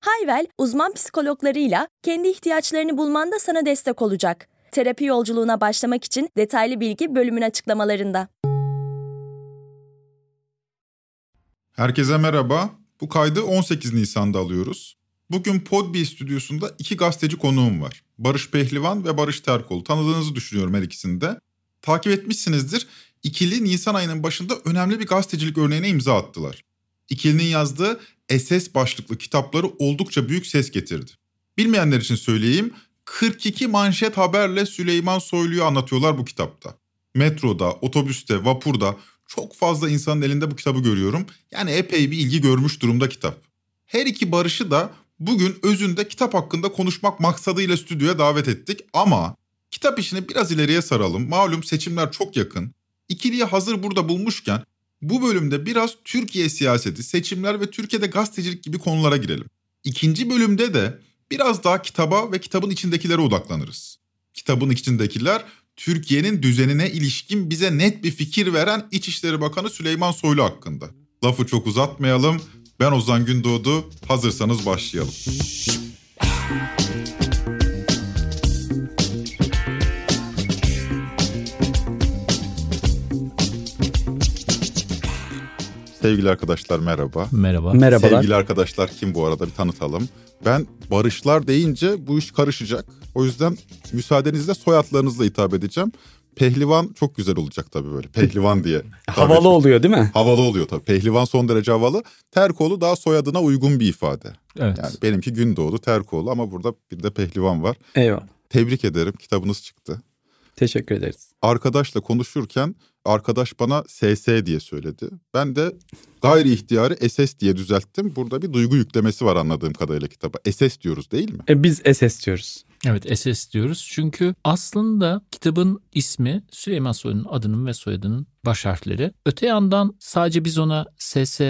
Hayvel, uzman psikologlarıyla kendi ihtiyaçlarını bulmanda sana destek olacak. Terapi yolculuğuna başlamak için detaylı bilgi bölümün açıklamalarında. Herkese merhaba. Bu kaydı 18 Nisan'da alıyoruz. Bugün Podbi stüdyosunda iki gazeteci konuğum var. Barış Pehlivan ve Barış Terkol. Tanıdığınızı düşünüyorum her ikisini de. Takip etmişsinizdir. İkili Nisan ayının başında önemli bir gazetecilik örneğine imza attılar. İkilinin yazdığı SS başlıklı kitapları oldukça büyük ses getirdi. Bilmeyenler için söyleyeyim, 42 manşet haberle Süleyman Soylu'yu anlatıyorlar bu kitapta. Metroda, otobüste, vapurda çok fazla insanın elinde bu kitabı görüyorum. Yani epey bir ilgi görmüş durumda kitap. Her iki barışı da bugün özünde kitap hakkında konuşmak maksadıyla stüdyoya davet ettik ama kitap işini biraz ileriye saralım. Malum seçimler çok yakın. İkiliyi hazır burada bulmuşken bu bölümde biraz Türkiye siyaseti, seçimler ve Türkiye'de gazetecilik gibi konulara girelim. İkinci bölümde de biraz daha kitaba ve kitabın içindekilere odaklanırız. Kitabın içindekiler Türkiye'nin düzenine ilişkin bize net bir fikir veren İçişleri Bakanı Süleyman Soylu hakkında. Lafı çok uzatmayalım. Ben Ozan Gündoğdu. Hazırsanız başlayalım. Sevgili arkadaşlar merhaba. Merhaba. Merhabalar. Sevgili arkadaşlar kim bu arada bir tanıtalım. Ben barışlar deyince bu iş karışacak. O yüzden müsaadenizle soyadlarınızla hitap edeceğim. Pehlivan çok güzel olacak tabii böyle. Pehlivan diye. Havalı oluyor değil mi? Havalı oluyor tabii. Pehlivan son derece havalı. Terkoğlu daha soyadına uygun bir ifade. Evet. Yani benimki Gündoğdu, Terkoğlu ama burada bir de Pehlivan var. Eyvallah. Tebrik ederim. Kitabınız çıktı. Teşekkür ederiz. Arkadaşla konuşurken arkadaş bana SS diye söyledi. Ben de gayri ihtiyarı SS diye düzelttim. Burada bir duygu yüklemesi var anladığım kadarıyla kitaba. SS diyoruz değil mi? E, biz SS diyoruz. Evet SS diyoruz. Çünkü aslında kitabın ismi Süleyman Soylu'nun adının ve soyadının baş harfleri. Öte yandan sadece biz ona SS,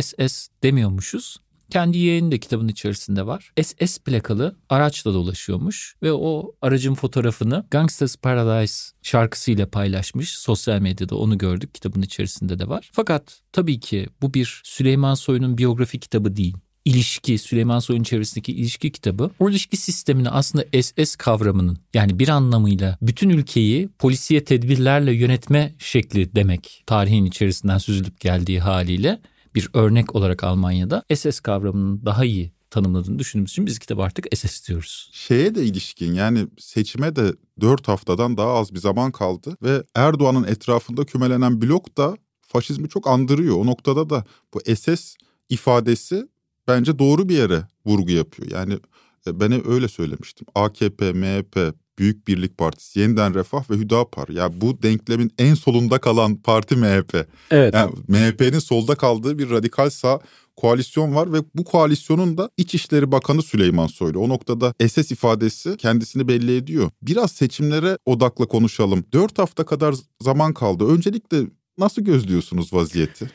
SS demiyormuşuz. Kendi yeğeni de kitabın içerisinde var. SS plakalı araçla dolaşıyormuş ve o aracın fotoğrafını Gangsta's Paradise şarkısıyla paylaşmış. Sosyal medyada onu gördük. Kitabın içerisinde de var. Fakat tabii ki bu bir Süleyman Soylu'nun biyografi kitabı değil ilişki, Süleyman Soylu'nun çevresindeki ilişki kitabı o ilişki sistemini aslında SS kavramının yani bir anlamıyla bütün ülkeyi polisiye tedbirlerle yönetme şekli demek tarihin içerisinden süzülüp geldiği haliyle bir örnek olarak Almanya'da SS kavramının daha iyi tanımladığını düşündüğümüz için biz kitabı artık SS diyoruz. Şeye de ilişkin yani seçime de 4 haftadan daha az bir zaman kaldı ve Erdoğan'ın etrafında kümelenen blok da faşizmi çok andırıyor. O noktada da bu SS ifadesi bence doğru bir yere vurgu yapıyor. Yani e, ben öyle söylemiştim. AKP, MHP, Büyük Birlik Partisi, Yeniden Refah ve Hüdapar. Ya yani bu denklemin en solunda kalan parti MHP. Evet. Yani MHP'nin solda kaldığı bir radikal sağ koalisyon var ve bu koalisyonun da İçişleri Bakanı Süleyman Soylu. O noktada SS ifadesi kendisini belli ediyor. Biraz seçimlere odakla konuşalım. Dört hafta kadar zaman kaldı. Öncelikle nasıl gözlüyorsunuz vaziyeti?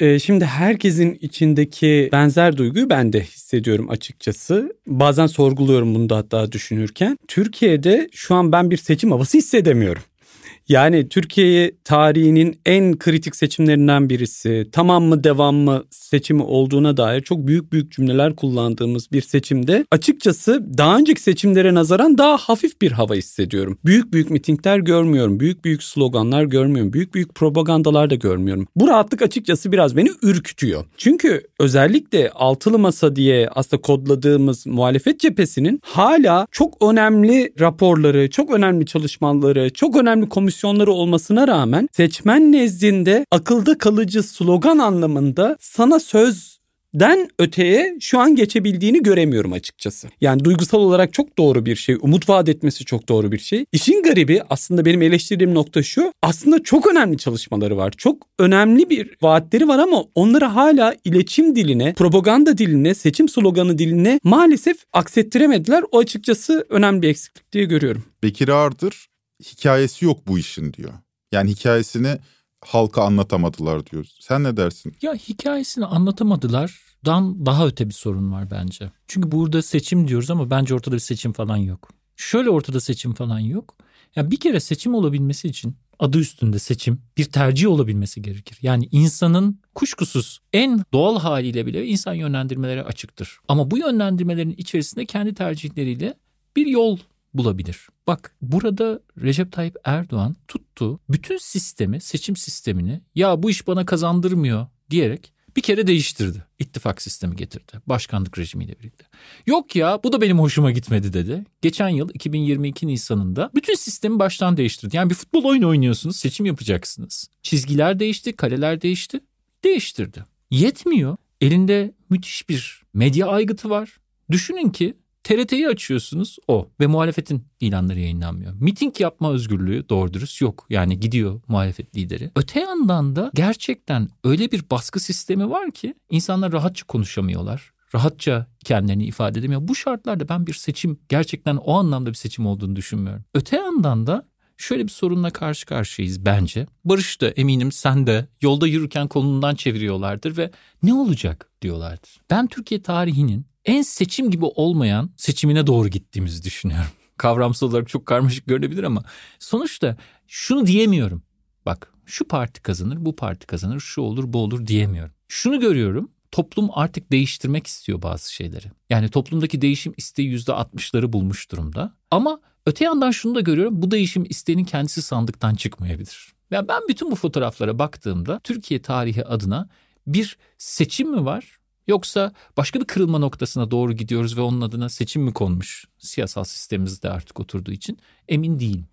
Ee, şimdi herkesin içindeki benzer duyguyu ben de hissediyorum açıkçası. Bazen sorguluyorum bunu da hatta düşünürken. Türkiye'de şu an ben bir seçim havası hissedemiyorum. Yani Türkiye tarihinin en kritik seçimlerinden birisi, tamam mı devam mı seçimi olduğuna dair çok büyük büyük cümleler kullandığımız bir seçimde açıkçası daha önceki seçimlere nazaran daha hafif bir hava hissediyorum. Büyük büyük mitingler görmüyorum, büyük büyük sloganlar görmüyorum, büyük büyük propagandalar da görmüyorum. Bu rahatlık açıkçası biraz beni ürkütüyor. Çünkü özellikle altılı masa diye aslında kodladığımız muhalefet cephesinin hala çok önemli raporları, çok önemli çalışmaları, çok önemli komisyon komisyonları olmasına rağmen seçmen nezdinde akılda kalıcı slogan anlamında sana söz den öteye şu an geçebildiğini göremiyorum açıkçası. Yani duygusal olarak çok doğru bir şey. Umut vaat etmesi çok doğru bir şey. İşin garibi aslında benim eleştirdiğim nokta şu. Aslında çok önemli çalışmaları var. Çok önemli bir vaatleri var ama onları hala iletişim diline, propaganda diline, seçim sloganı diline maalesef aksettiremediler. O açıkçası önemli bir eksiklik diye görüyorum. Bekir Ağırdır hikayesi yok bu işin diyor. Yani hikayesini halka anlatamadılar diyoruz. Sen ne dersin? Ya hikayesini anlatamadılar dan daha öte bir sorun var bence. Çünkü burada seçim diyoruz ama bence ortada bir seçim falan yok. Şöyle ortada seçim falan yok. Ya bir kere seçim olabilmesi için adı üstünde seçim bir tercih olabilmesi gerekir. Yani insanın kuşkusuz en doğal haliyle bile insan yönlendirmelere açıktır. Ama bu yönlendirmelerin içerisinde kendi tercihleriyle bir yol bulabilir. Bak burada Recep Tayyip Erdoğan tuttu bütün sistemi, seçim sistemini ya bu iş bana kazandırmıyor diyerek bir kere değiştirdi. İttifak sistemi getirdi başkanlık rejimiyle birlikte. Yok ya bu da benim hoşuma gitmedi dedi. Geçen yıl 2022 Nisan'ında bütün sistemi baştan değiştirdi. Yani bir futbol oyunu oynuyorsunuz seçim yapacaksınız. Çizgiler değişti, kaleler değişti. Değiştirdi. Yetmiyor. Elinde müthiş bir medya aygıtı var. Düşünün ki TRT'yi açıyorsunuz o ve muhalefetin ilanları yayınlanmıyor. Miting yapma özgürlüğü doğru dürüst yok. Yani gidiyor muhalefet lideri. Öte yandan da gerçekten öyle bir baskı sistemi var ki insanlar rahatça konuşamıyorlar. Rahatça kendilerini ifade edemiyor. Bu şartlarda ben bir seçim gerçekten o anlamda bir seçim olduğunu düşünmüyorum. Öte yandan da şöyle bir sorunla karşı karşıyayız bence. Barış da eminim sen de yolda yürürken kolundan çeviriyorlardır ve ne olacak diyorlardır. Ben Türkiye tarihinin en seçim gibi olmayan seçimine doğru gittiğimizi düşünüyorum. Kavramsal olarak çok karmaşık görünebilir ama sonuçta şunu diyemiyorum. Bak şu parti kazanır, bu parti kazanır, şu olur, bu olur diyemiyorum. Şunu görüyorum. Toplum artık değiştirmek istiyor bazı şeyleri. Yani toplumdaki değişim isteği yüzde altmışları bulmuş durumda. Ama öte yandan şunu da görüyorum. Bu değişim isteğinin kendisi sandıktan çıkmayabilir. Ya ben bütün bu fotoğraflara baktığımda Türkiye tarihi adına bir seçim mi var Yoksa başka bir kırılma noktasına doğru gidiyoruz ve onun adına seçim mi konmuş siyasal sistemimizde artık oturduğu için emin değilim.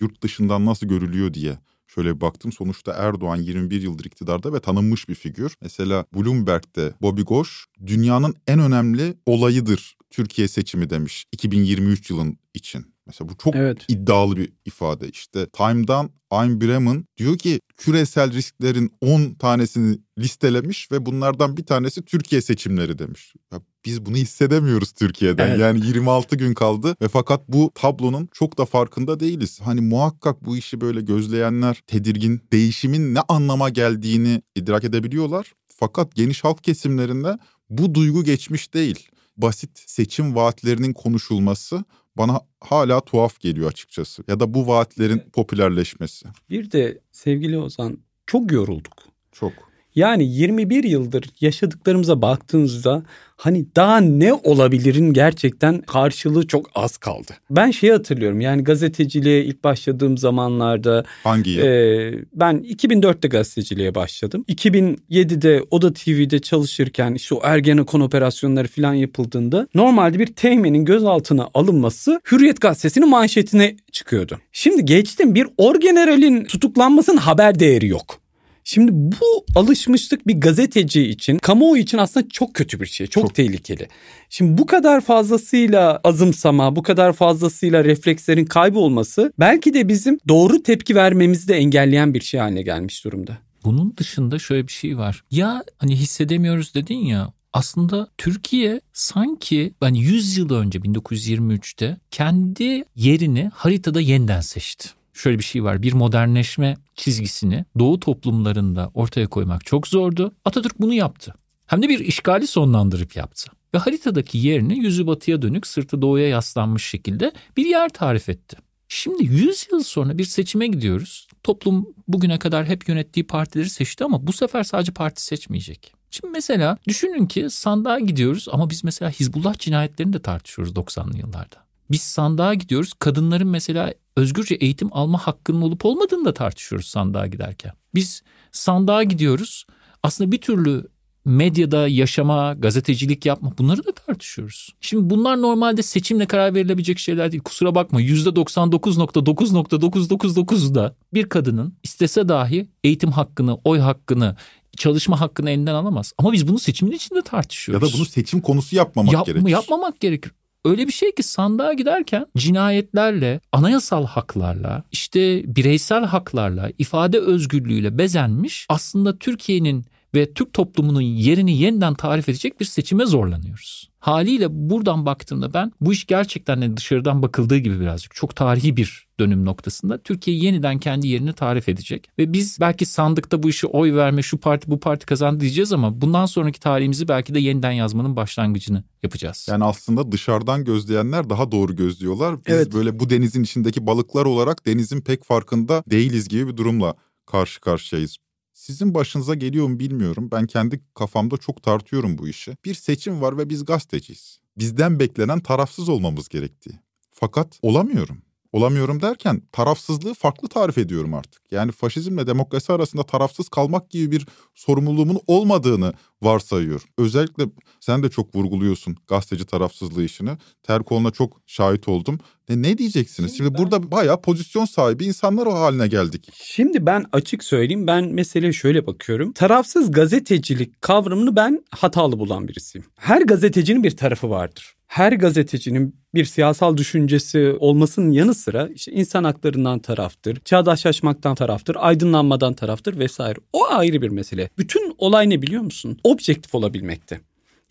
Yurt dışından nasıl görülüyor diye şöyle baktım. Sonuçta Erdoğan 21 yıldır iktidarda ve tanınmış bir figür. Mesela Bloomberg'de Bobby Gosh dünyanın en önemli olayıdır Türkiye seçimi demiş 2023 yılın için. Mesela bu çok evet. iddialı bir ifade. İşte Time'dan Ayn Bremen diyor ki küresel risklerin 10 tanesini listelemiş ve bunlardan bir tanesi Türkiye seçimleri demiş. Ya biz bunu hissedemiyoruz Türkiye'den. Evet. Yani 26 gün kaldı ve fakat bu tablonun çok da farkında değiliz. Hani muhakkak bu işi böyle gözleyenler tedirgin, değişimin ne anlama geldiğini idrak edebiliyorlar. Fakat geniş halk kesimlerinde bu duygu geçmiş değil. Basit seçim vaatlerinin konuşulması bana hala tuhaf geliyor açıkçası. Ya da bu vaatlerin popülerleşmesi. Bir de sevgili Ozan çok yorulduk. Çok. Yani 21 yıldır yaşadıklarımıza baktığınızda hani daha ne olabilirin gerçekten karşılığı çok az kaldı. Ben şeyi hatırlıyorum yani gazeteciliğe ilk başladığım zamanlarda. Hangi yıl? E, ben 2004'te gazeteciliğe başladım. 2007'de Oda TV'de çalışırken o Ergenekon operasyonları falan yapıldığında normalde bir teğmenin gözaltına alınması Hürriyet gazetesinin manşetine çıkıyordu. Şimdi geçtim bir orgeneralin tutuklanmasının haber değeri yok. Şimdi bu alışmışlık bir gazeteci için, kamuoyu için aslında çok kötü bir şey, çok, çok tehlikeli. Şimdi bu kadar fazlasıyla azımsama, bu kadar fazlasıyla reflekslerin kaybolması belki de bizim doğru tepki vermemizi de engelleyen bir şey haline gelmiş durumda. Bunun dışında şöyle bir şey var. Ya hani hissedemiyoruz dedin ya aslında Türkiye sanki ben 100 yıl önce 1923'te kendi yerini haritada yeniden seçti şöyle bir şey var. Bir modernleşme çizgisini doğu toplumlarında ortaya koymak çok zordu. Atatürk bunu yaptı. Hem de bir işgali sonlandırıp yaptı. Ve haritadaki yerini yüzü batıya dönük sırtı doğuya yaslanmış şekilde bir yer tarif etti. Şimdi 100 yıl sonra bir seçime gidiyoruz. Toplum bugüne kadar hep yönettiği partileri seçti ama bu sefer sadece parti seçmeyecek. Şimdi mesela düşünün ki sandığa gidiyoruz ama biz mesela Hizbullah cinayetlerini de tartışıyoruz 90'lı yıllarda. Biz sandığa gidiyoruz. Kadınların mesela özgürce eğitim alma hakkının olup olmadığını da tartışıyoruz sandığa giderken. Biz sandığa gidiyoruz. Aslında bir türlü medyada yaşama, gazetecilik yapma bunları da tartışıyoruz. Şimdi bunlar normalde seçimle karar verilebilecek şeyler değil. Kusura bakma %99.9.999'da bir kadının istese dahi eğitim hakkını, oy hakkını, çalışma hakkını elinden alamaz. Ama biz bunu seçimin içinde tartışıyoruz. Ya da bunu seçim konusu yapmamak Yap, gerekir. Yapmamak gerekir. Öyle bir şey ki sandığa giderken cinayetlerle, anayasal haklarla, işte bireysel haklarla, ifade özgürlüğüyle bezenmiş aslında Türkiye'nin ve Türk toplumunun yerini yeniden tarif edecek bir seçime zorlanıyoruz. Haliyle buradan baktığımda ben bu iş gerçekten de dışarıdan bakıldığı gibi birazcık çok tarihi bir dönüm noktasında Türkiye yeniden kendi yerini tarif edecek. Ve biz belki sandıkta bu işi oy verme şu parti bu parti kazandı diyeceğiz ama bundan sonraki tarihimizi belki de yeniden yazmanın başlangıcını yapacağız. Yani aslında dışarıdan gözleyenler daha doğru gözlüyorlar. Biz Evet. böyle bu denizin içindeki balıklar olarak denizin pek farkında değiliz gibi bir durumla karşı karşıyayız. Sizin başınıza geliyor mu bilmiyorum. Ben kendi kafamda çok tartıyorum bu işi. Bir seçim var ve biz gazeteciyiz. Bizden beklenen tarafsız olmamız gerektiği. Fakat olamıyorum. Olamıyorum derken tarafsızlığı farklı tarif ediyorum artık. Yani faşizmle demokrasi arasında tarafsız kalmak gibi bir sorumluluğumun olmadığını varsayıyorum. Özellikle sen de çok vurguluyorsun gazeteci tarafsızlığı işini. Terkol'una çok şahit oldum. Ne, ne diyeceksiniz? Şimdi, burada bayağı pozisyon sahibi insanlar o haline geldik. Şimdi ben açık söyleyeyim ben meseleye şöyle bakıyorum. Tarafsız gazetecilik kavramını ben hatalı bulan birisiyim. Her gazetecinin bir tarafı vardır. Her gazetecinin bir siyasal düşüncesi olmasının yanı sıra işte insan haklarından taraftır, çağdaşlaşmaktan taraftır, aydınlanmadan taraftır vesaire. O ayrı bir mesele. Bütün olay ne biliyor musun? Objektif olabilmekte.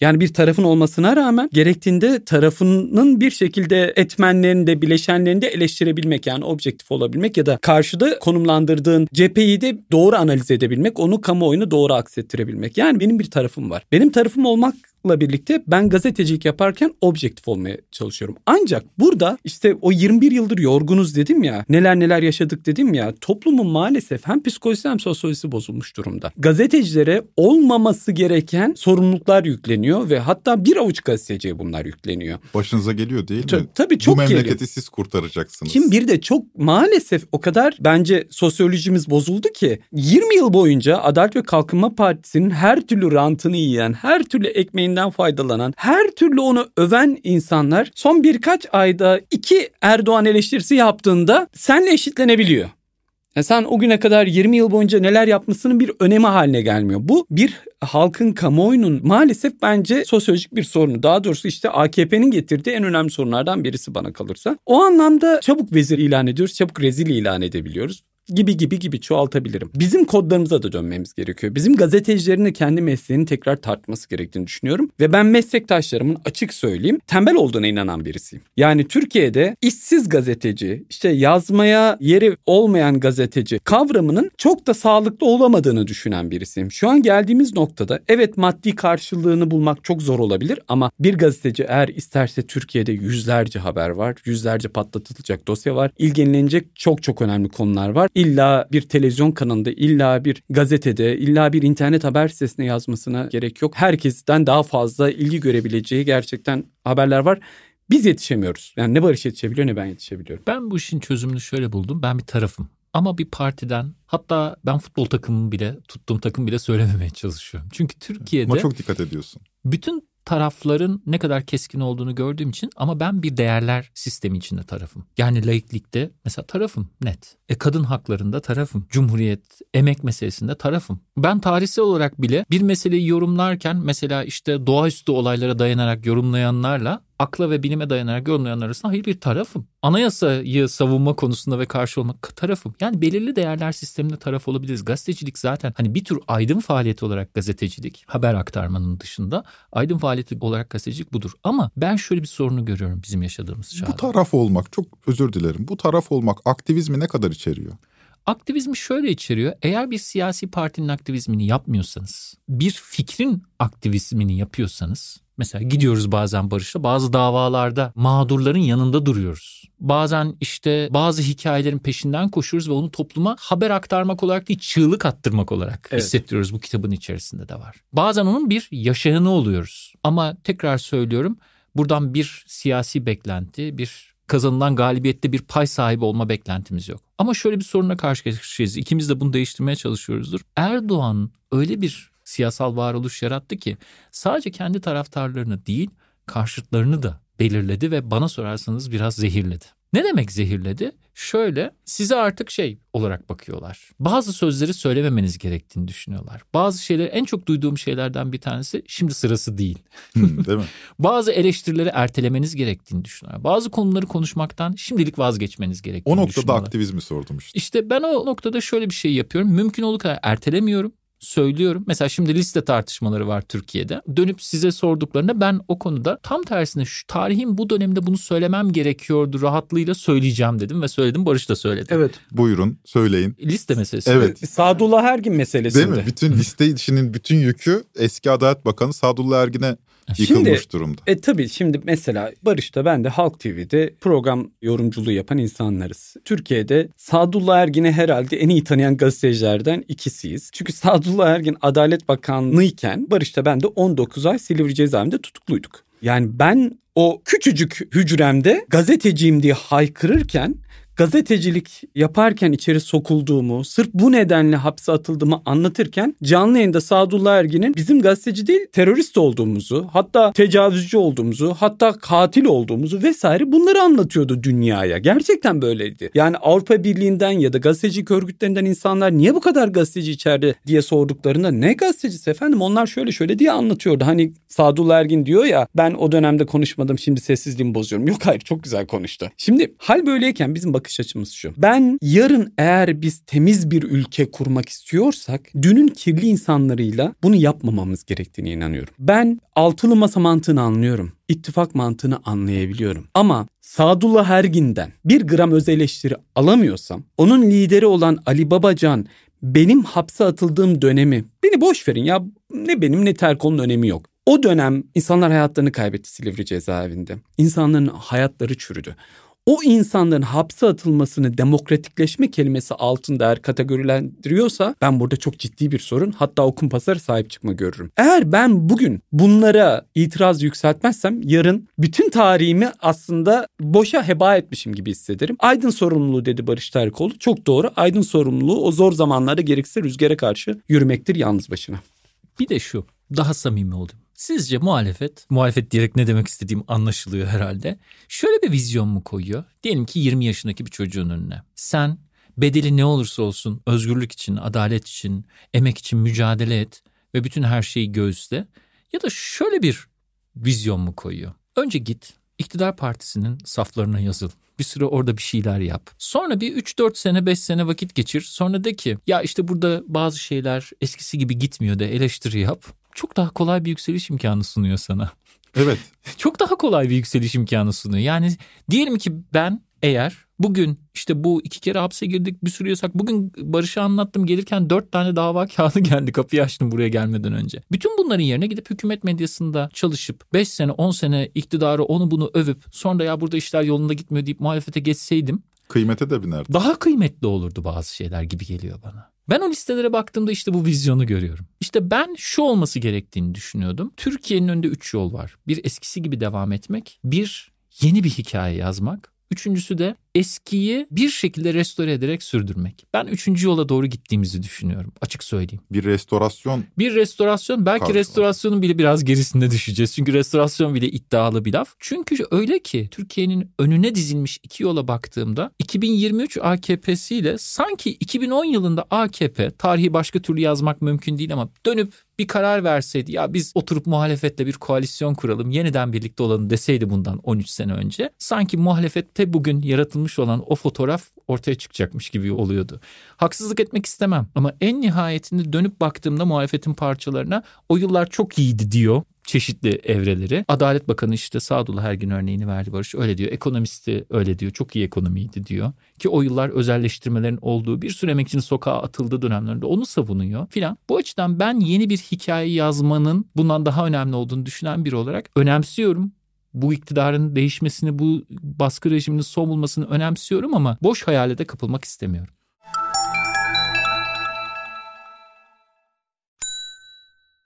Yani bir tarafın olmasına rağmen gerektiğinde tarafının bir şekilde etmenlerini de bileşenlerini de eleştirebilmek yani objektif olabilmek ya da karşıda konumlandırdığın cepheyi de doğru analiz edebilmek, onu kamuoyuna doğru aksettirebilmek. Yani benim bir tarafım var. Benim tarafım olmakla birlikte ben gazetecilik yaparken objektif olmaya çalışıyorum. Ancak burada işte o 21 yıldır yorgunuz dedim ya, neler neler yaşadık dedim ya, toplumun maalesef hem psikolojisi hem sosyolojisi bozulmuş durumda. Gazetecilere olmaması gereken sorumluluklar yükleniyor ve hatta bir avuç gazeteciye bunlar yükleniyor. Başınıza geliyor değil mi? tabii çok Bu memleketi geliyor. siz kurtaracaksınız. Kim bir de çok maalesef o kadar bence sosyolojimiz bozuldu ki 20 yıl boyunca Adalet ve Kalkınma Partisi'nin her türlü rantını yiyen, her türlü ekmeğinden faydalanan, her türlü onu öven insanlar son birkaç ayda iki Erdoğan eleştirisi yaptığında senle eşitlenebiliyor. Ya sen o güne kadar 20 yıl boyunca neler yapmasının bir önemi haline gelmiyor. Bu bir halkın kamuoyunun maalesef bence sosyolojik bir sorunu. Daha doğrusu işte AKP'nin getirdiği en önemli sorunlardan birisi bana kalırsa. O anlamda çabuk vezir ilan ediyoruz, çabuk rezil ilan edebiliyoruz gibi gibi gibi çoğaltabilirim. Bizim kodlarımıza da dönmemiz gerekiyor. Bizim gazetecilerin de kendi mesleğini tekrar tartması gerektiğini düşünüyorum. Ve ben meslektaşlarımın açık söyleyeyim tembel olduğuna inanan birisiyim. Yani Türkiye'de işsiz gazeteci, işte yazmaya yeri olmayan gazeteci kavramının çok da sağlıklı olamadığını düşünen birisiyim. Şu an geldiğimiz noktada evet maddi karşılığını bulmak çok zor olabilir ama bir gazeteci eğer isterse Türkiye'de yüzlerce haber var, yüzlerce patlatılacak dosya var, ilgilenilecek çok çok önemli konular var. İlla bir televizyon kanalında, illa bir gazetede, illa bir internet haber sitesine yazmasına gerek yok. Herkesten daha fazla ilgi görebileceği gerçekten haberler var. Biz yetişemiyoruz. Yani ne Barış yetişebiliyor ne ben yetişebiliyorum. Ben bu işin çözümünü şöyle buldum. Ben bir tarafım. Ama bir partiden hatta ben futbol takımımı bile tuttuğum takım bile söylememeye çalışıyorum. Çünkü Türkiye'de Ama çok dikkat ediyorsun. bütün tarafların ne kadar keskin olduğunu gördüğüm için ama ben bir değerler sistemi içinde tarafım. Yani laiklikte mesela tarafım net. E kadın haklarında tarafım. Cumhuriyet, emek meselesinde tarafım. Ben tarihsel olarak bile bir meseleyi yorumlarken mesela işte doğaüstü olaylara dayanarak yorumlayanlarla akla ve bilime dayanarak yorumlayanlar arasında hayır bir tarafım. Anayasayı savunma konusunda ve karşı olmak tarafım. Yani belirli değerler sisteminde taraf olabiliriz. Gazetecilik zaten hani bir tür aydın faaliyeti olarak gazetecilik, haber aktarmanın dışında aydın faaliyeti olarak gazetecilik budur. Ama ben şöyle bir sorunu görüyorum bizim yaşadığımız çağda. Bu taraf olmak çok özür dilerim. Bu taraf olmak aktivizmi ne kadar içeriyor? Aktivizmi şöyle içeriyor. Eğer bir siyasi partinin aktivizmini yapmıyorsanız, bir fikrin aktivizmini yapıyorsanız, mesela gidiyoruz bazen Barış'la bazı davalarda mağdurların yanında duruyoruz. Bazen işte bazı hikayelerin peşinden koşuyoruz ve onu topluma haber aktarmak olarak değil çığlık attırmak olarak Evet. hissettiriyoruz. Bu kitabın içerisinde de var. Bazen onun bir yaşayanı oluyoruz. Ama tekrar söylüyorum buradan bir siyasi beklenti, bir kazanılan galibiyette bir pay sahibi olma beklentimiz yok. Ama şöyle bir sorunla karşı karşıyayız. İkimiz de bunu değiştirmeye çalışıyoruzdur. Erdoğan öyle bir siyasal varoluş yarattı ki sadece kendi taraftarlarını değil karşıtlarını da belirledi ve bana sorarsanız biraz zehirledi. Ne demek zehirledi? Şöyle size artık şey olarak bakıyorlar. Bazı sözleri söylememeniz gerektiğini düşünüyorlar. Bazı şeyler en çok duyduğum şeylerden bir tanesi şimdi sırası değil. Değil mi? Bazı eleştirileri ertelemeniz gerektiğini düşünüyorlar. Bazı konuları konuşmaktan şimdilik vazgeçmeniz gerektiğini O noktada aktivizmi sordum işte. İşte ben o noktada şöyle bir şey yapıyorum. Mümkün olduğu kadar ertelemiyorum. Söylüyorum. Mesela şimdi liste tartışmaları var Türkiye'de. Dönüp size sorduklarında ben o konuda tam tersine şu tarihin bu döneminde bunu söylemem gerekiyordu rahatlığıyla söyleyeceğim dedim ve söyledim Barış da söyledi. Evet. Buyurun söyleyin. Liste meselesi. Evet. Sadullah Ergin meselesinde. Değil mi? Bütün liste işinin bütün yükü eski Adalet Bakanı Sadullah Ergin'e yıkılmış Şimdi- durumda. E tabii şimdi mesela Barış'ta ben de Halk TV'de program yorumculuğu yapan insanlarız. Türkiye'de Sadullah Ergin'i herhalde en iyi tanıyan gazetecilerden ikisiyiz. Çünkü Sadullah Ergin Adalet Bakanlığı iken Barış'ta ben de 19 ay Silivri cezaevinde tutukluyduk. Yani ben o küçücük hücremde gazeteciyim diye haykırırken gazetecilik yaparken içeri sokulduğumu, sırf bu nedenle hapse atıldığımı anlatırken canlı yayında Sadullah Ergin'in bizim gazeteci değil terörist olduğumuzu, hatta tecavüzcü olduğumuzu, hatta katil olduğumuzu vesaire bunları anlatıyordu dünyaya. Gerçekten böyleydi. Yani Avrupa Birliği'nden ya da gazetecilik örgütlerinden insanlar niye bu kadar gazeteci içeride diye sorduklarında ne gazetecisi efendim onlar şöyle şöyle diye anlatıyordu. Hani Sadullah Ergin diyor ya ben o dönemde konuşmadım şimdi sessizliğimi bozuyorum. Yok hayır çok güzel konuştu. Şimdi hal böyleyken bizim bakış açımız şu. Ben yarın eğer biz temiz bir ülke kurmak istiyorsak dünün kirli insanlarıyla bunu yapmamamız gerektiğine inanıyorum. Ben altılı masa mantığını anlıyorum. İttifak mantığını anlayabiliyorum. Ama Sadullah Ergin'den bir gram öz eleştiri alamıyorsam onun lideri olan Ali Babacan benim hapse atıldığım dönemi beni boş verin ya ne benim ne Terkol'un önemi yok. O dönem insanlar hayatlarını kaybetti Silivri cezaevinde. İnsanların hayatları çürüdü. O insanların hapse atılmasını demokratikleşme kelimesi altında eğer kategorilendiriyorsa ben burada çok ciddi bir sorun hatta o kumpaslara sahip çıkma görürüm. Eğer ben bugün bunlara itiraz yükseltmezsem yarın bütün tarihimi aslında boşa heba etmişim gibi hissederim. Aydın sorumluluğu dedi Barış Terkoğlu. Çok doğru. Aydın sorumluluğu o zor zamanlarda gerekirse rüzgara karşı yürümektir yalnız başına. Bir de şu daha samimi olayım. Sizce muhalefet, muhalefet diyerek ne demek istediğim anlaşılıyor herhalde. Şöyle bir vizyon mu koyuyor? Diyelim ki 20 yaşındaki bir çocuğun önüne. Sen bedeli ne olursa olsun özgürlük için, adalet için, emek için mücadele et ve bütün her şeyi göğüsle. Ya da şöyle bir vizyon mu koyuyor? Önce git iktidar partisinin saflarına yazıl. Bir süre orada bir şeyler yap. Sonra bir 3-4 sene 5 sene vakit geçir. Sonra de ki ya işte burada bazı şeyler eskisi gibi gitmiyor de eleştiri yap. Çok daha kolay bir yükseliş imkanı sunuyor sana. Evet. Çok daha kolay bir yükseliş imkanı sunuyor. Yani diyelim ki ben eğer bugün işte bu iki kere hapse girdik bir sürü yasak. Bugün Barış'a anlattım gelirken dört tane dava kağıdı geldi kapıyı açtım buraya gelmeden önce. Bütün bunların yerine gidip hükümet medyasında çalışıp 5 sene 10 sene iktidarı onu bunu övüp sonra ya burada işler yolunda gitmiyor deyip muhalefete geçseydim Kıymete de binerdi. daha kıymetli olurdu bazı şeyler gibi geliyor bana. Ben o listelere baktığımda işte bu vizyonu görüyorum. İşte ben şu olması gerektiğini düşünüyordum. Türkiye'nin önünde üç yol var. Bir eskisi gibi devam etmek, bir yeni bir hikaye yazmak, üçüncüsü de eskiyi bir şekilde restore ederek sürdürmek. Ben üçüncü yola doğru gittiğimizi düşünüyorum açık söyleyeyim. Bir restorasyon Bir restorasyon belki Pardon. restorasyonun bile biraz gerisinde düşeceğiz. Çünkü restorasyon bile iddialı bir laf. Çünkü öyle ki Türkiye'nin önüne dizilmiş iki yola baktığımda 2023 AKP'si ile sanki 2010 yılında AKP tarihi başka türlü yazmak mümkün değil ama dönüp bir karar verseydi ya biz oturup muhalefetle bir koalisyon kuralım yeniden birlikte olalım deseydi bundan 13 sene önce sanki muhalefette bugün yaratılmış olan o fotoğraf ortaya çıkacakmış gibi oluyordu. Haksızlık etmek istemem ama en nihayetinde dönüp baktığımda muhalefetin parçalarına o yıllar çok iyiydi diyor çeşitli evreleri. Adalet Bakanı işte Sadullah Ergin örneğini verdi Barış. Öyle diyor. Ekonomisti öyle diyor. Çok iyi ekonomiydi diyor. Ki o yıllar özelleştirmelerin olduğu bir sürü emekçinin sokağa atıldığı dönemlerinde onu savunuyor filan. Bu açıdan ben yeni bir hikaye yazmanın bundan daha önemli olduğunu düşünen biri olarak önemsiyorum bu iktidarın değişmesini, bu baskı rejiminin son bulmasını önemsiyorum ama boş hayale de kapılmak istemiyorum.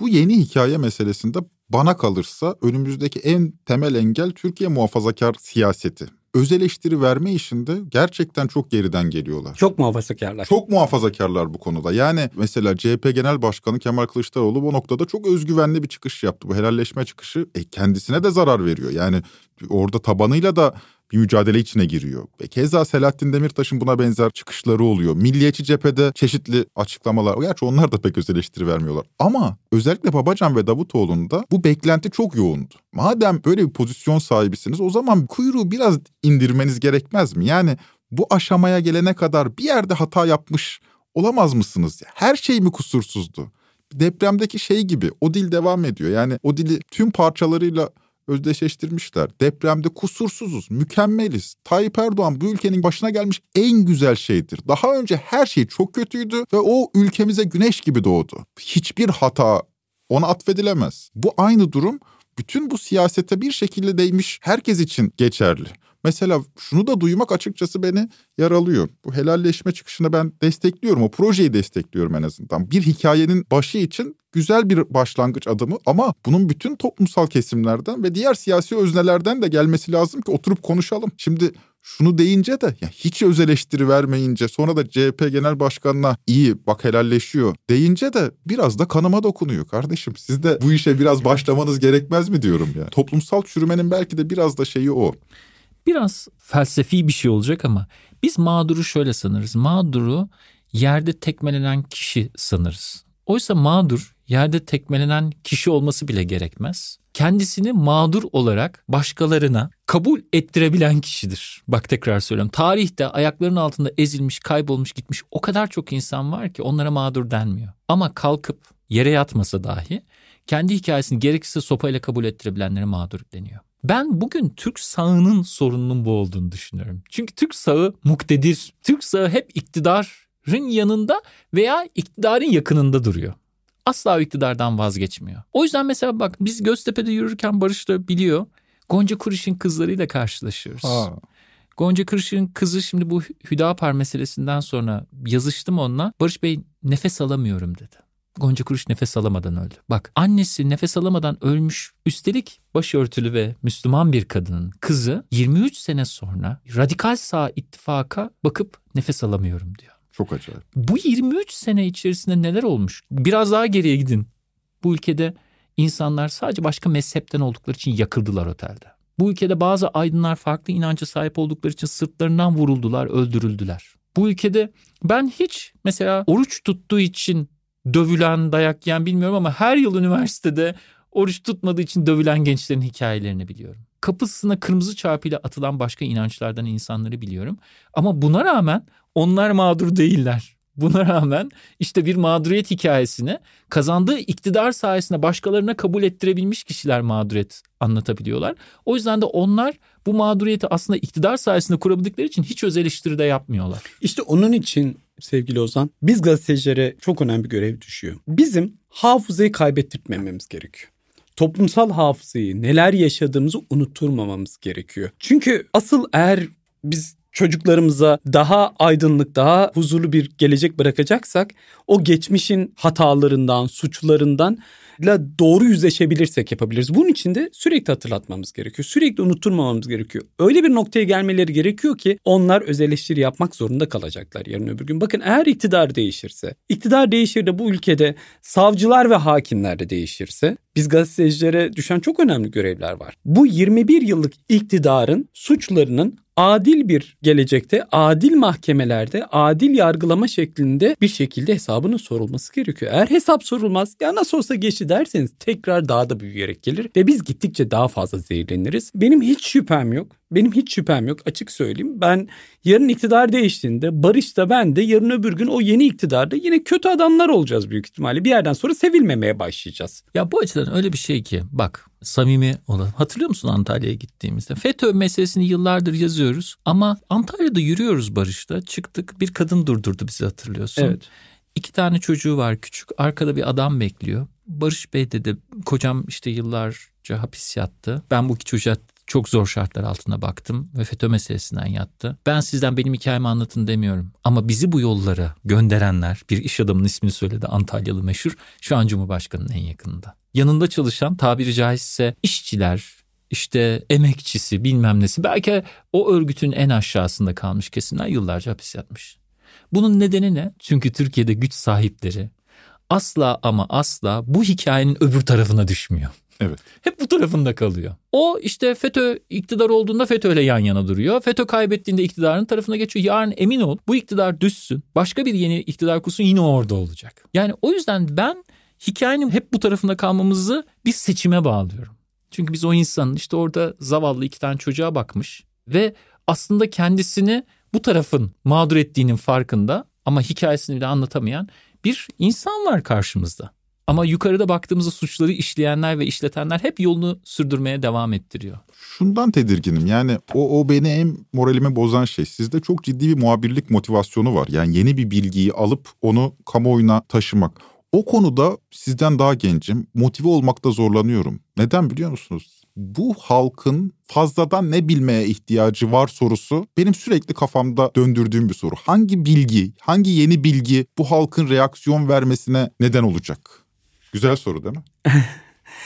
Bu yeni hikaye meselesinde bana kalırsa önümüzdeki en temel engel Türkiye muhafazakar siyaseti. Öz eleştiri verme işinde gerçekten çok geriden geliyorlar. Çok muhafazakarlar. Çok muhafazakarlar bu konuda. Yani mesela CHP Genel Başkanı Kemal Kılıçdaroğlu bu noktada çok özgüvenli bir çıkış yaptı. Bu helalleşme çıkışı e, kendisine de zarar veriyor. Yani orada tabanıyla da bir mücadele içine giriyor. Ve keza Selahattin Demirtaş'ın buna benzer çıkışları oluyor. Milliyetçi cephede çeşitli açıklamalar. Gerçi onlar da pek öz vermiyorlar. Ama özellikle Babacan ve Davutoğlu'nda bu beklenti çok yoğundu. Madem böyle bir pozisyon sahibisiniz o zaman kuyruğu biraz indirmeniz gerekmez mi? Yani bu aşamaya gelene kadar bir yerde hata yapmış olamaz mısınız? Her şey mi kusursuzdu? Depremdeki şey gibi o dil devam ediyor. Yani o dili tüm parçalarıyla özdeşleştirmişler. Depremde kusursuzuz, mükemmeliz. Tayyip Erdoğan bu ülkenin başına gelmiş en güzel şeydir. Daha önce her şey çok kötüydü ve o ülkemize güneş gibi doğdu. Hiçbir hata ona atfedilemez. Bu aynı durum bütün bu siyasete bir şekilde değmiş herkes için geçerli. Mesela şunu da duymak açıkçası beni yaralıyor. Bu helalleşme çıkışını ben destekliyorum. O projeyi destekliyorum en azından. Bir hikayenin başı için güzel bir başlangıç adımı ama bunun bütün toplumsal kesimlerden ve diğer siyasi öznelerden de gelmesi lazım ki oturup konuşalım. Şimdi şunu deyince de ya hiç öz eleştiri vermeyince sonra da CHP Genel Başkanı'na iyi bak helalleşiyor deyince de biraz da kanıma dokunuyor kardeşim. Siz de bu işe biraz başlamanız gerekmez mi diyorum ya. Toplumsal çürümenin belki de biraz da şeyi o. Biraz felsefi bir şey olacak ama biz mağduru şöyle sanırız. Mağduru yerde tekmelenen kişi sanırız. Oysa mağdur yerde tekmelenen kişi olması bile gerekmez. Kendisini mağdur olarak başkalarına kabul ettirebilen kişidir. Bak tekrar söylüyorum. Tarihte ayaklarının altında ezilmiş, kaybolmuş, gitmiş o kadar çok insan var ki onlara mağdur denmiyor. Ama kalkıp yere yatmasa dahi kendi hikayesini gerekirse sopayla kabul ettirebilenlere mağdur deniyor. Ben bugün Türk sağının sorununun bu olduğunu düşünüyorum. Çünkü Türk sağı muktedir. Türk sağı hep iktidarın yanında veya iktidarın yakınında duruyor. Asla iktidardan vazgeçmiyor. O yüzden mesela bak biz Göztepe'de yürürken Barış da biliyor. Gonca Kuriş'in kızlarıyla karşılaşıyoruz. Aa. Gonca Kırışık'ın kızı şimdi bu Hüdapar meselesinden sonra yazıştım onunla. Barış Bey nefes alamıyorum dedi. Gonca Kuruş nefes alamadan öldü. Bak annesi nefes alamadan ölmüş. Üstelik başörtülü ve Müslüman bir kadının kızı 23 sene sonra radikal sağ ittifaka bakıp nefes alamıyorum diyor. Çok acayip. Bu 23 sene içerisinde neler olmuş? Biraz daha geriye gidin. Bu ülkede insanlar sadece başka mezhepten oldukları için yakıldılar otelde. Bu ülkede bazı aydınlar farklı inanca sahip oldukları için sırtlarından vuruldular, öldürüldüler. Bu ülkede ben hiç mesela oruç tuttuğu için dövülen, dayak yiyen bilmiyorum ama her yıl üniversitede oruç tutmadığı için dövülen gençlerin hikayelerini biliyorum. Kapısına kırmızı çarpıyla atılan başka inançlardan insanları biliyorum. Ama buna rağmen onlar mağdur değiller. Buna rağmen işte bir mağduriyet hikayesini kazandığı iktidar sayesinde başkalarına kabul ettirebilmiş kişiler mağduriyet anlatabiliyorlar. O yüzden de onlar bu mağduriyeti aslında iktidar sayesinde kurabildikleri için hiç öz eleştiri de yapmıyorlar. İşte onun için sevgili Ozan biz gazetecilere çok önemli bir görev düşüyor. Bizim hafızayı kaybettirmememiz gerekiyor toplumsal hafızayı, neler yaşadığımızı unutturmamamız gerekiyor. Çünkü asıl eğer biz çocuklarımıza daha aydınlık, daha huzurlu bir gelecek bırakacaksak o geçmişin hatalarından, suçlarından doğru yüzleşebilirsek yapabiliriz. Bunun için de sürekli hatırlatmamız gerekiyor. Sürekli unutturmamamız gerekiyor. Öyle bir noktaya gelmeleri gerekiyor ki onlar öz eleştiri yapmak zorunda kalacaklar yarın öbür gün. Bakın eğer iktidar değişirse, iktidar değişir de bu ülkede savcılar ve hakimler de değişirse Biz gazetecilere düşen çok önemli görevler var. Bu 21 yıllık iktidarın suçlarının adil bir gelecekte, adil mahkemelerde, adil yargılama şeklinde bir şekilde hesabının sorulması gerekiyor. Eğer hesap sorulmaz ya nasıl olsa geçti derseniz tekrar daha da büyüyerek gelir ve biz gittikçe daha fazla zehirleniriz. Benim hiç şüphem yok. Benim hiç şüphem yok açık söyleyeyim. Ben yarın iktidar değiştiğinde Barış da ben de yarın öbür gün o yeni iktidarda yine kötü adamlar olacağız büyük ihtimalle. Bir yerden sonra sevilmemeye başlayacağız. Ya bu açıdan öyle bir şey ki bak samimi olalım. Hatırlıyor musun Antalya'ya gittiğimizde? FETÖ meselesini yıllardır yazıyoruz ama Antalya'da yürüyoruz Barış'ta. Çıktık bir kadın durdurdu bizi hatırlıyorsun. Evet. İki tane çocuğu var küçük. Arkada bir adam bekliyor. Barış Bey dedi kocam işte yıllarca hapis yattı. Ben bu iki çocuğa çok zor şartlar altında baktım ve FETÖ meselesinden yattı. Ben sizden benim hikayemi anlatın demiyorum. Ama bizi bu yollara gönderenler bir iş adamının ismini söyledi Antalyalı meşhur. Şu an Cumhurbaşkanı'nın en yakınında. Yanında çalışan tabiri caizse işçiler, işte emekçisi bilmem nesi belki o örgütün en aşağısında kalmış kesimler yıllarca hapis yatmış. Bunun nedeni ne? Çünkü Türkiye'de güç sahipleri asla ama asla bu hikayenin öbür tarafına düşmüyor. Evet. Hep bu tarafında kalıyor. O işte FETÖ iktidar olduğunda FETÖ'yle yan yana duruyor. FETÖ kaybettiğinde iktidarın tarafına geçiyor. Yarın emin ol bu iktidar düşsün. Başka bir yeni iktidar kursun yine orada olacak. Yani o yüzden ben hikayenin hep bu tarafında kalmamızı bir seçime bağlıyorum. Çünkü biz o insanın işte orada zavallı iki tane çocuğa bakmış ve aslında kendisini bu tarafın mağdur ettiğinin farkında ama hikayesini bile anlatamayan bir insan var karşımızda. Ama yukarıda baktığımızda suçları işleyenler ve işletenler hep yolunu sürdürmeye devam ettiriyor. Şundan tedirginim yani o, o beni en moralimi bozan şey. Sizde çok ciddi bir muhabirlik motivasyonu var. Yani yeni bir bilgiyi alıp onu kamuoyuna taşımak. O konuda sizden daha gencim. Motive olmakta zorlanıyorum. Neden biliyor musunuz? Bu halkın fazladan ne bilmeye ihtiyacı var sorusu benim sürekli kafamda döndürdüğüm bir soru. Hangi bilgi, hangi yeni bilgi bu halkın reaksiyon vermesine neden olacak? Güzel soru değil mi?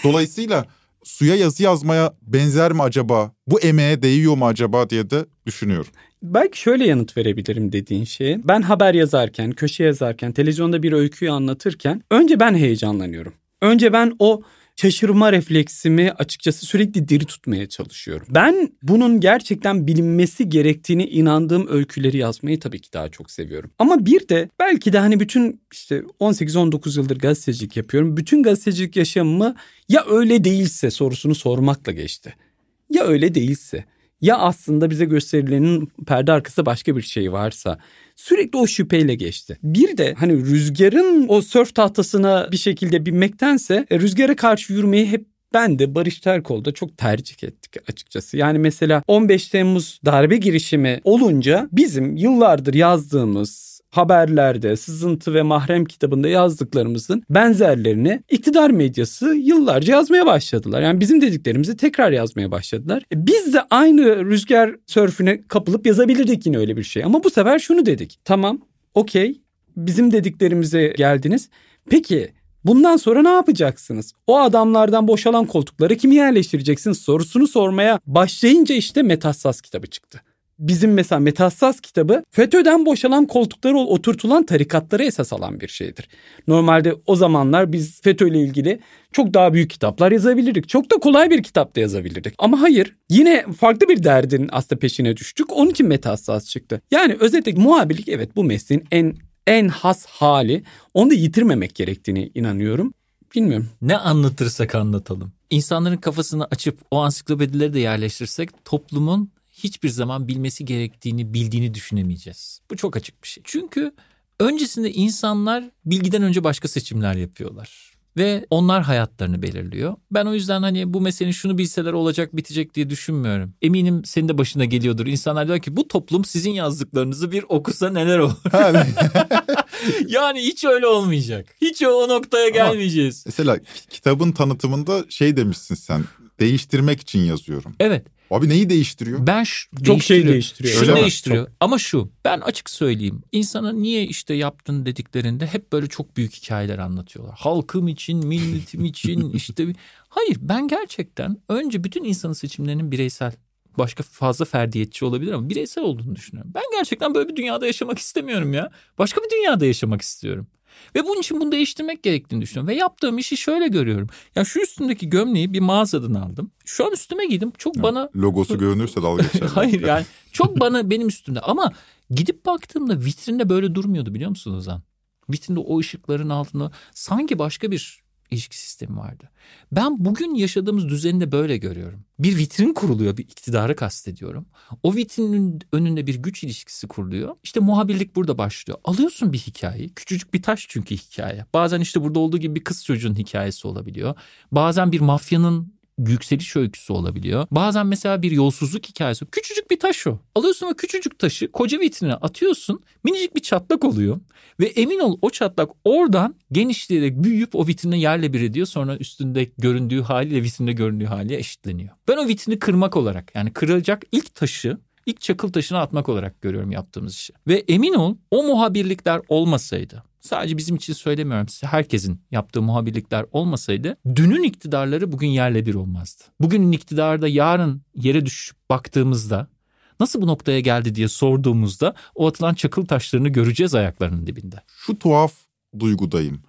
Dolayısıyla suya yazı yazmaya benzer mi acaba? Bu emeğe değiyor mu acaba diye de düşünüyorum. Belki şöyle yanıt verebilirim dediğin şeye. Ben haber yazarken, köşe yazarken, televizyonda bir öyküyü anlatırken önce ben heyecanlanıyorum. Önce ben o şaşırma refleksimi açıkçası sürekli diri tutmaya çalışıyorum. Ben bunun gerçekten bilinmesi gerektiğini inandığım öyküleri yazmayı tabii ki daha çok seviyorum. Ama bir de belki de hani bütün işte 18-19 yıldır gazetecilik yapıyorum. Bütün gazetecilik yaşamımı ya öyle değilse sorusunu sormakla geçti. Ya öyle değilse ya aslında bize gösterilenin perde arkasında başka bir şey varsa sürekli o şüpheyle geçti. Bir de hani rüzgarın o sörf tahtasına bir şekilde binmektense e, rüzgara karşı yürümeyi hep ben de Barış Terkol'da çok tercih ettik açıkçası. Yani mesela 15 Temmuz darbe girişimi olunca bizim yıllardır yazdığımız haberlerde, sızıntı ve mahrem kitabında yazdıklarımızın benzerlerini iktidar medyası yıllarca yazmaya başladılar. Yani bizim dediklerimizi tekrar yazmaya başladılar. E biz de aynı rüzgar sörfüne kapılıp yazabilirdik yine öyle bir şey. Ama bu sefer şunu dedik. Tamam, okey, bizim dediklerimize geldiniz. Peki Bundan sonra ne yapacaksınız? O adamlardan boşalan koltukları kimi yerleştireceksiniz sorusunu sormaya başlayınca işte Metassas kitabı çıktı bizim mesela Metassas kitabı FETÖ'den boşalan koltukları oturtulan tarikatları esas alan bir şeydir. Normalde o zamanlar biz FETÖ ile ilgili çok daha büyük kitaplar yazabilirdik. Çok da kolay bir kitap da yazabilirdik. Ama hayır yine farklı bir derdin aslında peşine düştük. Onun için Metassas çıktı. Yani özetle muhabirlik evet bu mesleğin en en has hali. Onu da yitirmemek gerektiğini inanıyorum. Bilmiyorum. Ne anlatırsak anlatalım. İnsanların kafasını açıp o ansiklopedileri de yerleştirsek toplumun hiçbir zaman bilmesi gerektiğini bildiğini düşünemeyeceğiz. Bu çok açık bir şey. Çünkü öncesinde insanlar bilgiden önce başka seçimler yapıyorlar. Ve onlar hayatlarını belirliyor. Ben o yüzden hani bu meselenin şunu bilseler olacak bitecek diye düşünmüyorum. Eminim senin de başına geliyordur. İnsanlar diyor ki bu toplum sizin yazdıklarınızı bir okusa neler olur? yani hiç öyle olmayacak. Hiç o noktaya gelmeyeceğiz. Ama mesela kitabın tanıtımında şey demişsin sen. Değiştirmek için yazıyorum. Evet. Abi neyi değiştiriyor? Ben şu, çok şey değiştiriyor. Şunu değiştiriyor. Çok. Ama şu ben açık söyleyeyim. İnsana niye işte yaptın dediklerinde hep böyle çok büyük hikayeler anlatıyorlar. Halkım için, milletim için işte. Hayır ben gerçekten önce bütün insanın seçimlerinin bireysel başka fazla ferdiyetçi olabilir ama bireysel olduğunu düşünüyorum. Ben gerçekten böyle bir dünyada yaşamak istemiyorum ya. Başka bir dünyada yaşamak istiyorum. Ve bunun için bunu değiştirmek gerektiğini düşünüyorum. Ve yaptığım işi şöyle görüyorum. Ya şu üstümdeki gömleği bir mağazadan aldım. Şu an üstüme giydim. Çok bana... Logosu görünürse dalga geçer. Hayır yani çok bana benim üstümde. Ama gidip baktığımda vitrinde böyle durmuyordu biliyor musunuz Ozan? Vitrinde o ışıkların altında sanki başka bir ilişki sistemi vardı. Ben bugün yaşadığımız düzeni de böyle görüyorum. Bir vitrin kuruluyor, bir iktidarı kastediyorum. O vitrinin önünde bir güç ilişkisi kuruluyor. İşte muhabirlik burada başlıyor. Alıyorsun bir hikayeyi, küçücük bir taş çünkü hikaye. Bazen işte burada olduğu gibi bir kız çocuğun hikayesi olabiliyor. Bazen bir mafyanın yükseliş öyküsü olabiliyor. Bazen mesela bir yolsuzluk hikayesi. Küçücük bir taş o. Alıyorsun o küçücük taşı koca vitrine atıyorsun. Minicik bir çatlak oluyor. Ve emin ol o çatlak oradan genişleyerek büyüyüp o vitrine yerle bir ediyor. Sonra üstünde göründüğü haliyle vitrinde göründüğü haliyle eşitleniyor. Ben o vitrini kırmak olarak yani kırılacak ilk taşı ilk çakıl taşını atmak olarak görüyorum yaptığımız işi. Ve emin ol o muhabirlikler olmasaydı sadece bizim için söylemiyorum size herkesin yaptığı muhabirlikler olmasaydı dünün iktidarları bugün yerle bir olmazdı. Bugünün iktidarda yarın yere düşüp baktığımızda nasıl bu noktaya geldi diye sorduğumuzda o atılan çakıl taşlarını göreceğiz ayaklarının dibinde. Şu tuhaf duygudayım.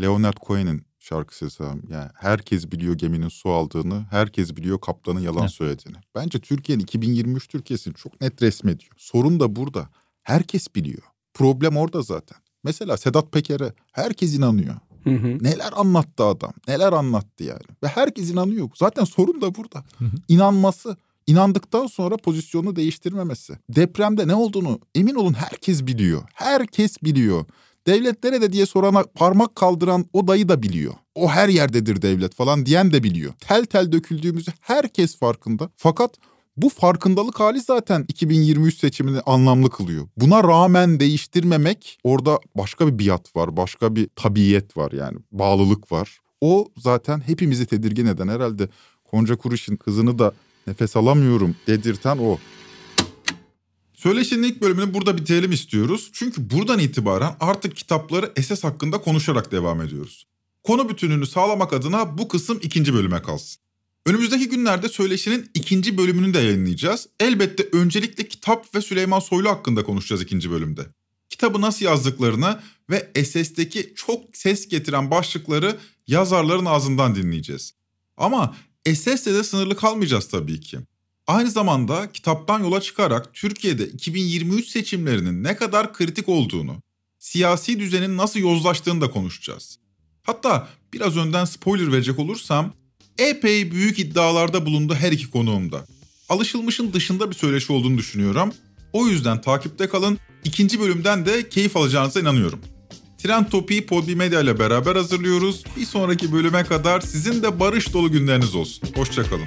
Leonard Cohen'in şarkısı sanırım. Yani herkes biliyor geminin su aldığını, herkes biliyor kaptanın yalan Evet. söylediğini. Bence Türkiye'nin 2023 Türkiye'sini çok net resmediyor. Sorun da burada. Herkes biliyor. Problem orada zaten. Mesela Sedat Peker'e herkes inanıyor. Hı hı. Neler anlattı adam, neler anlattı yani. Ve herkes inanıyor. Zaten sorun da burada. İnanması. İnandıktan sonra pozisyonu değiştirmemesi. Depremde ne olduğunu emin olun herkes biliyor. Herkes biliyor. Devlet nerede diye sorana parmak kaldıran o dayı da biliyor. O her yerdedir devlet falan diyen de biliyor. Tel tel döküldüğümüzü herkes farkında. Fakat bu farkındalık hali zaten 2023 seçimini anlamlı kılıyor. Buna rağmen değiştirmemek orada başka bir biat var, başka bir tabiyet var yani bağlılık var. O zaten hepimizi tedirgin eden herhalde Konca Kuruş'un kızını da nefes alamıyorum dedirten o. Söyleşinin ilk bölümünü burada bitirelim istiyoruz. Çünkü buradan itibaren artık kitapları SS hakkında konuşarak devam ediyoruz. Konu bütününü sağlamak adına bu kısım ikinci bölüme kalsın. Önümüzdeki günlerde söyleşinin ikinci bölümünü de yayınlayacağız. Elbette öncelikle kitap ve Süleyman Soylu hakkında konuşacağız ikinci bölümde. Kitabı nasıl yazdıklarını ve SS'deki çok ses getiren başlıkları yazarların ağzından dinleyeceğiz. Ama SS'le de sınırlı kalmayacağız tabii ki. Aynı zamanda kitaptan yola çıkarak Türkiye'de 2023 seçimlerinin ne kadar kritik olduğunu, siyasi düzenin nasıl yozlaştığını da konuşacağız. Hatta biraz önden spoiler verecek olursam epey büyük iddialarda bulundu her iki konuğumda. Alışılmışın dışında bir söyleşi olduğunu düşünüyorum. O yüzden takipte kalın. İkinci bölümden de keyif alacağınıza inanıyorum. Trend Topi'yi Podbi Medya ile beraber hazırlıyoruz. Bir sonraki bölüme kadar sizin de barış dolu günleriniz olsun. Hoşçakalın.